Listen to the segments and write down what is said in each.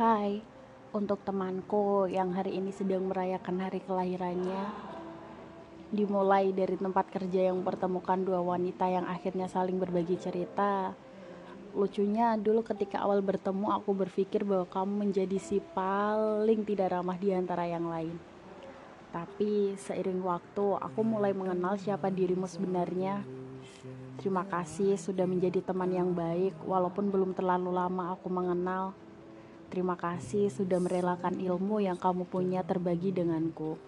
Hai, untuk temanku yang hari ini sedang merayakan hari kelahirannya, dimulai dari tempat kerja yang mempertemukan dua wanita yang akhirnya saling berbagi cerita. Lucunya dulu ketika awal bertemu aku berpikir bahwa kamu menjadi si paling tidak ramah di antara yang lain. Tapi seiring waktu aku mulai mengenal siapa dirimu sebenarnya. Terima kasih sudah menjadi teman yang baik walaupun belum terlalu lama aku mengenal. Terima kasih sudah merelakan ilmu yang kamu punya terbagi denganku.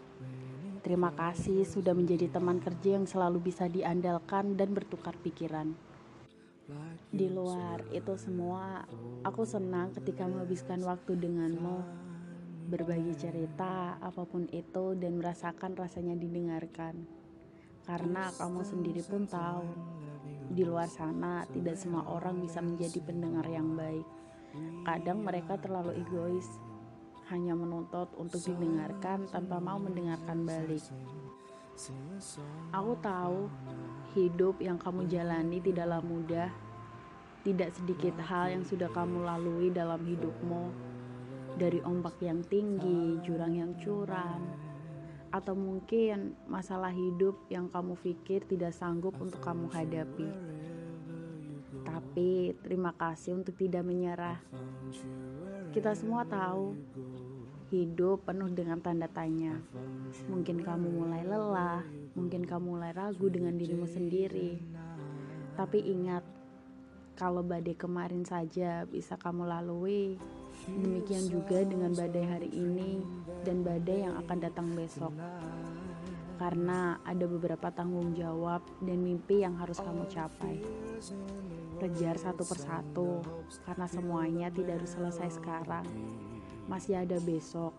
Terima kasih sudah menjadi teman kerja yang selalu bisa diandalkan dan bertukar pikiran. Di luar itu semua, aku senang ketika menghabiskan waktu denganmu, berbagi cerita apa pun itu dan merasakan rasanya didengarkan. Karena kamu sendiri pun tahu, di luar sana tidak semua orang bisa menjadi pendengar yang baik. Kadang mereka terlalu egois, hanya menuntut untuk didengarkan tanpa mau mendengarkan balik. Aku tahu hidup yang kamu jalani tidaklah mudah. Tidak sedikit hal yang sudah kamu lalui dalam hidupmu, dari ombak yang tinggi, jurang yang curam, atau mungkin masalah hidup yang kamu pikir tidak sanggup untuk kamu hadapi. Tapi terima kasih untuk tidak menyerah. Kita semua tahu hidup penuh dengan tanda tanya. Mungkin kamu mulai lelah, mungkin kamu mulai ragu dengan dirimu sendiri. Tapi ingat, kalau badai kemarin saja bisa kamu lalui, demikian juga dengan badai hari ini dan badai yang akan datang besok. Karena ada beberapa tanggung jawab dan mimpi yang harus kamu capai kejar satu persatu karena semuanya tidak harus selesai sekarang. Masih ada besok.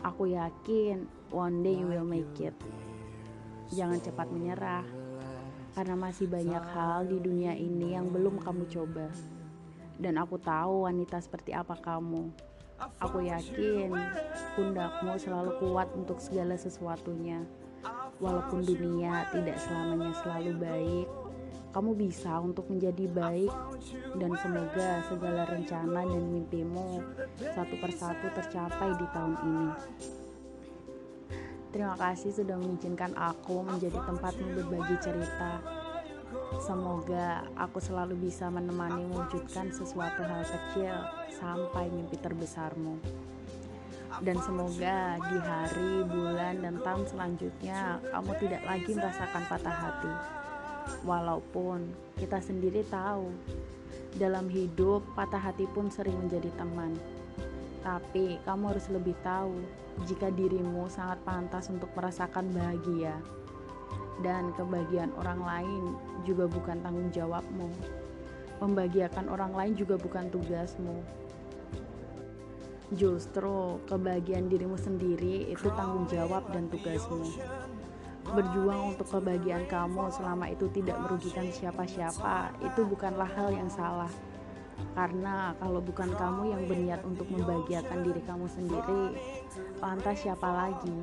Aku yakin one day you will make it. Jangan cepat menyerah karena masih banyak hal di dunia ini yang belum kamu coba. Dan aku tahu wanita seperti apa kamu. Aku yakin pundakmu selalu kuat untuk segala sesuatunya. Walaupun dunia tidak selamanya selalu baik, kamu bisa untuk menjadi baik dan semoga segala rencana dan mimpimu satu persatu tercapai di tahun ini. Terima kasih sudah mengizinkan aku menjadi tempatmu berbagi cerita. Semoga aku selalu bisa menemani mewujudkan sesuatu hal kecil sampai mimpi terbesarmu. Dan semoga di hari, bulan, dan tahun selanjutnya kamu tidak lagi merasakan patah hati Walaupun kita sendiri tahu, dalam hidup patah hati pun sering menjadi teman. Tapi kamu harus lebih tahu jika dirimu sangat pantas untuk merasakan bahagia. Dan kebahagiaan orang lain juga bukan tanggung jawabmu. Membahagiakan orang lain juga bukan tugasmu. Justru kebahagiaan dirimu sendiri itu tanggung jawab dan tugasmu berjuang untuk kebahagiaan kamu selama itu tidak merugikan siapa-siapa itu bukanlah hal yang salah. Karena kalau bukan kamu yang berniat untuk membahagiakan diri kamu sendiri lantas siapa lagi?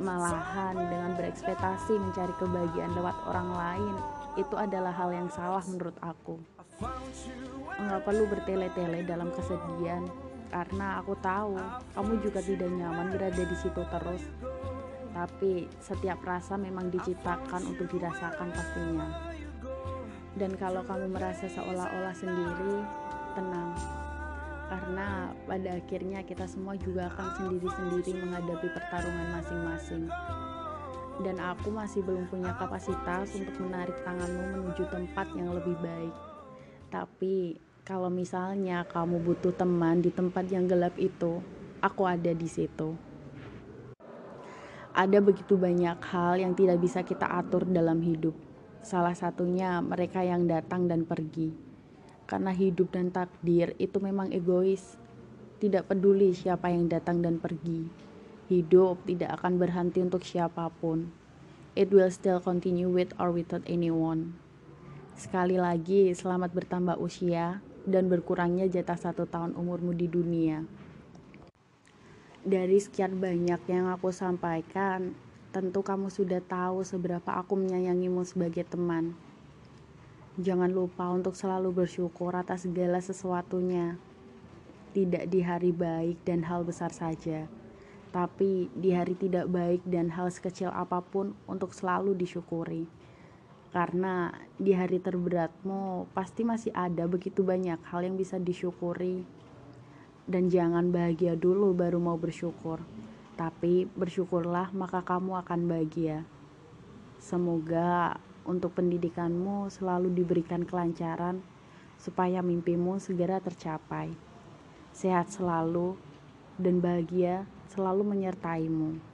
Malahan dengan berekspektasi mencari kebahagiaan lewat orang lain itu adalah hal yang salah menurut aku. Enggak perlu bertele-tele dalam kesedihan karena aku tahu kamu juga tidak nyaman berada di situ terus tapi setiap rasa memang diciptakan untuk dirasakan pastinya. Dan kalau kamu merasa seolah-olah sendiri, tenang. Karena pada akhirnya kita semua juga akan sendiri-sendiri menghadapi pertarungan masing-masing. Dan aku masih belum punya kapasitas untuk menarik tanganmu menuju tempat yang lebih baik. Tapi kalau misalnya kamu butuh teman di tempat yang gelap itu, aku ada di situ ada begitu banyak hal yang tidak bisa kita atur dalam hidup. Salah satunya mereka yang datang dan pergi. Karena hidup dan takdir itu memang egois. Tidak peduli siapa yang datang dan pergi. Hidup tidak akan berhenti untuk siapa pun. It will still continue with or without anyone. Sekali lagi, selamat bertambah usia dan berkurangnya jatah satu tahun umurmu di dunia dari sekian banyak yang aku sampaikan, tentu kamu sudah tahu seberapa aku menyayangimu sebagai teman. Jangan lupa untuk selalu bersyukur atas segala sesuatunya. tidak di hari baik dan hal besar saja, tapi di hari tidak baik dan hal sekecil apa pun untuk selalu disyukuri. Karena di hari terberatmu pasti masih ada begitu banyak hal yang bisa disyukuri. Dan jangan bahagia dulu baru mau bersyukur. Tapi bersyukurlah maka kamu akan bahagia. Semoga untuk pendidikanmu selalu diberikan kelancaran supaya mimpimu segera tercapai. Sehat selalu dan bahagia selalu menyertaimu.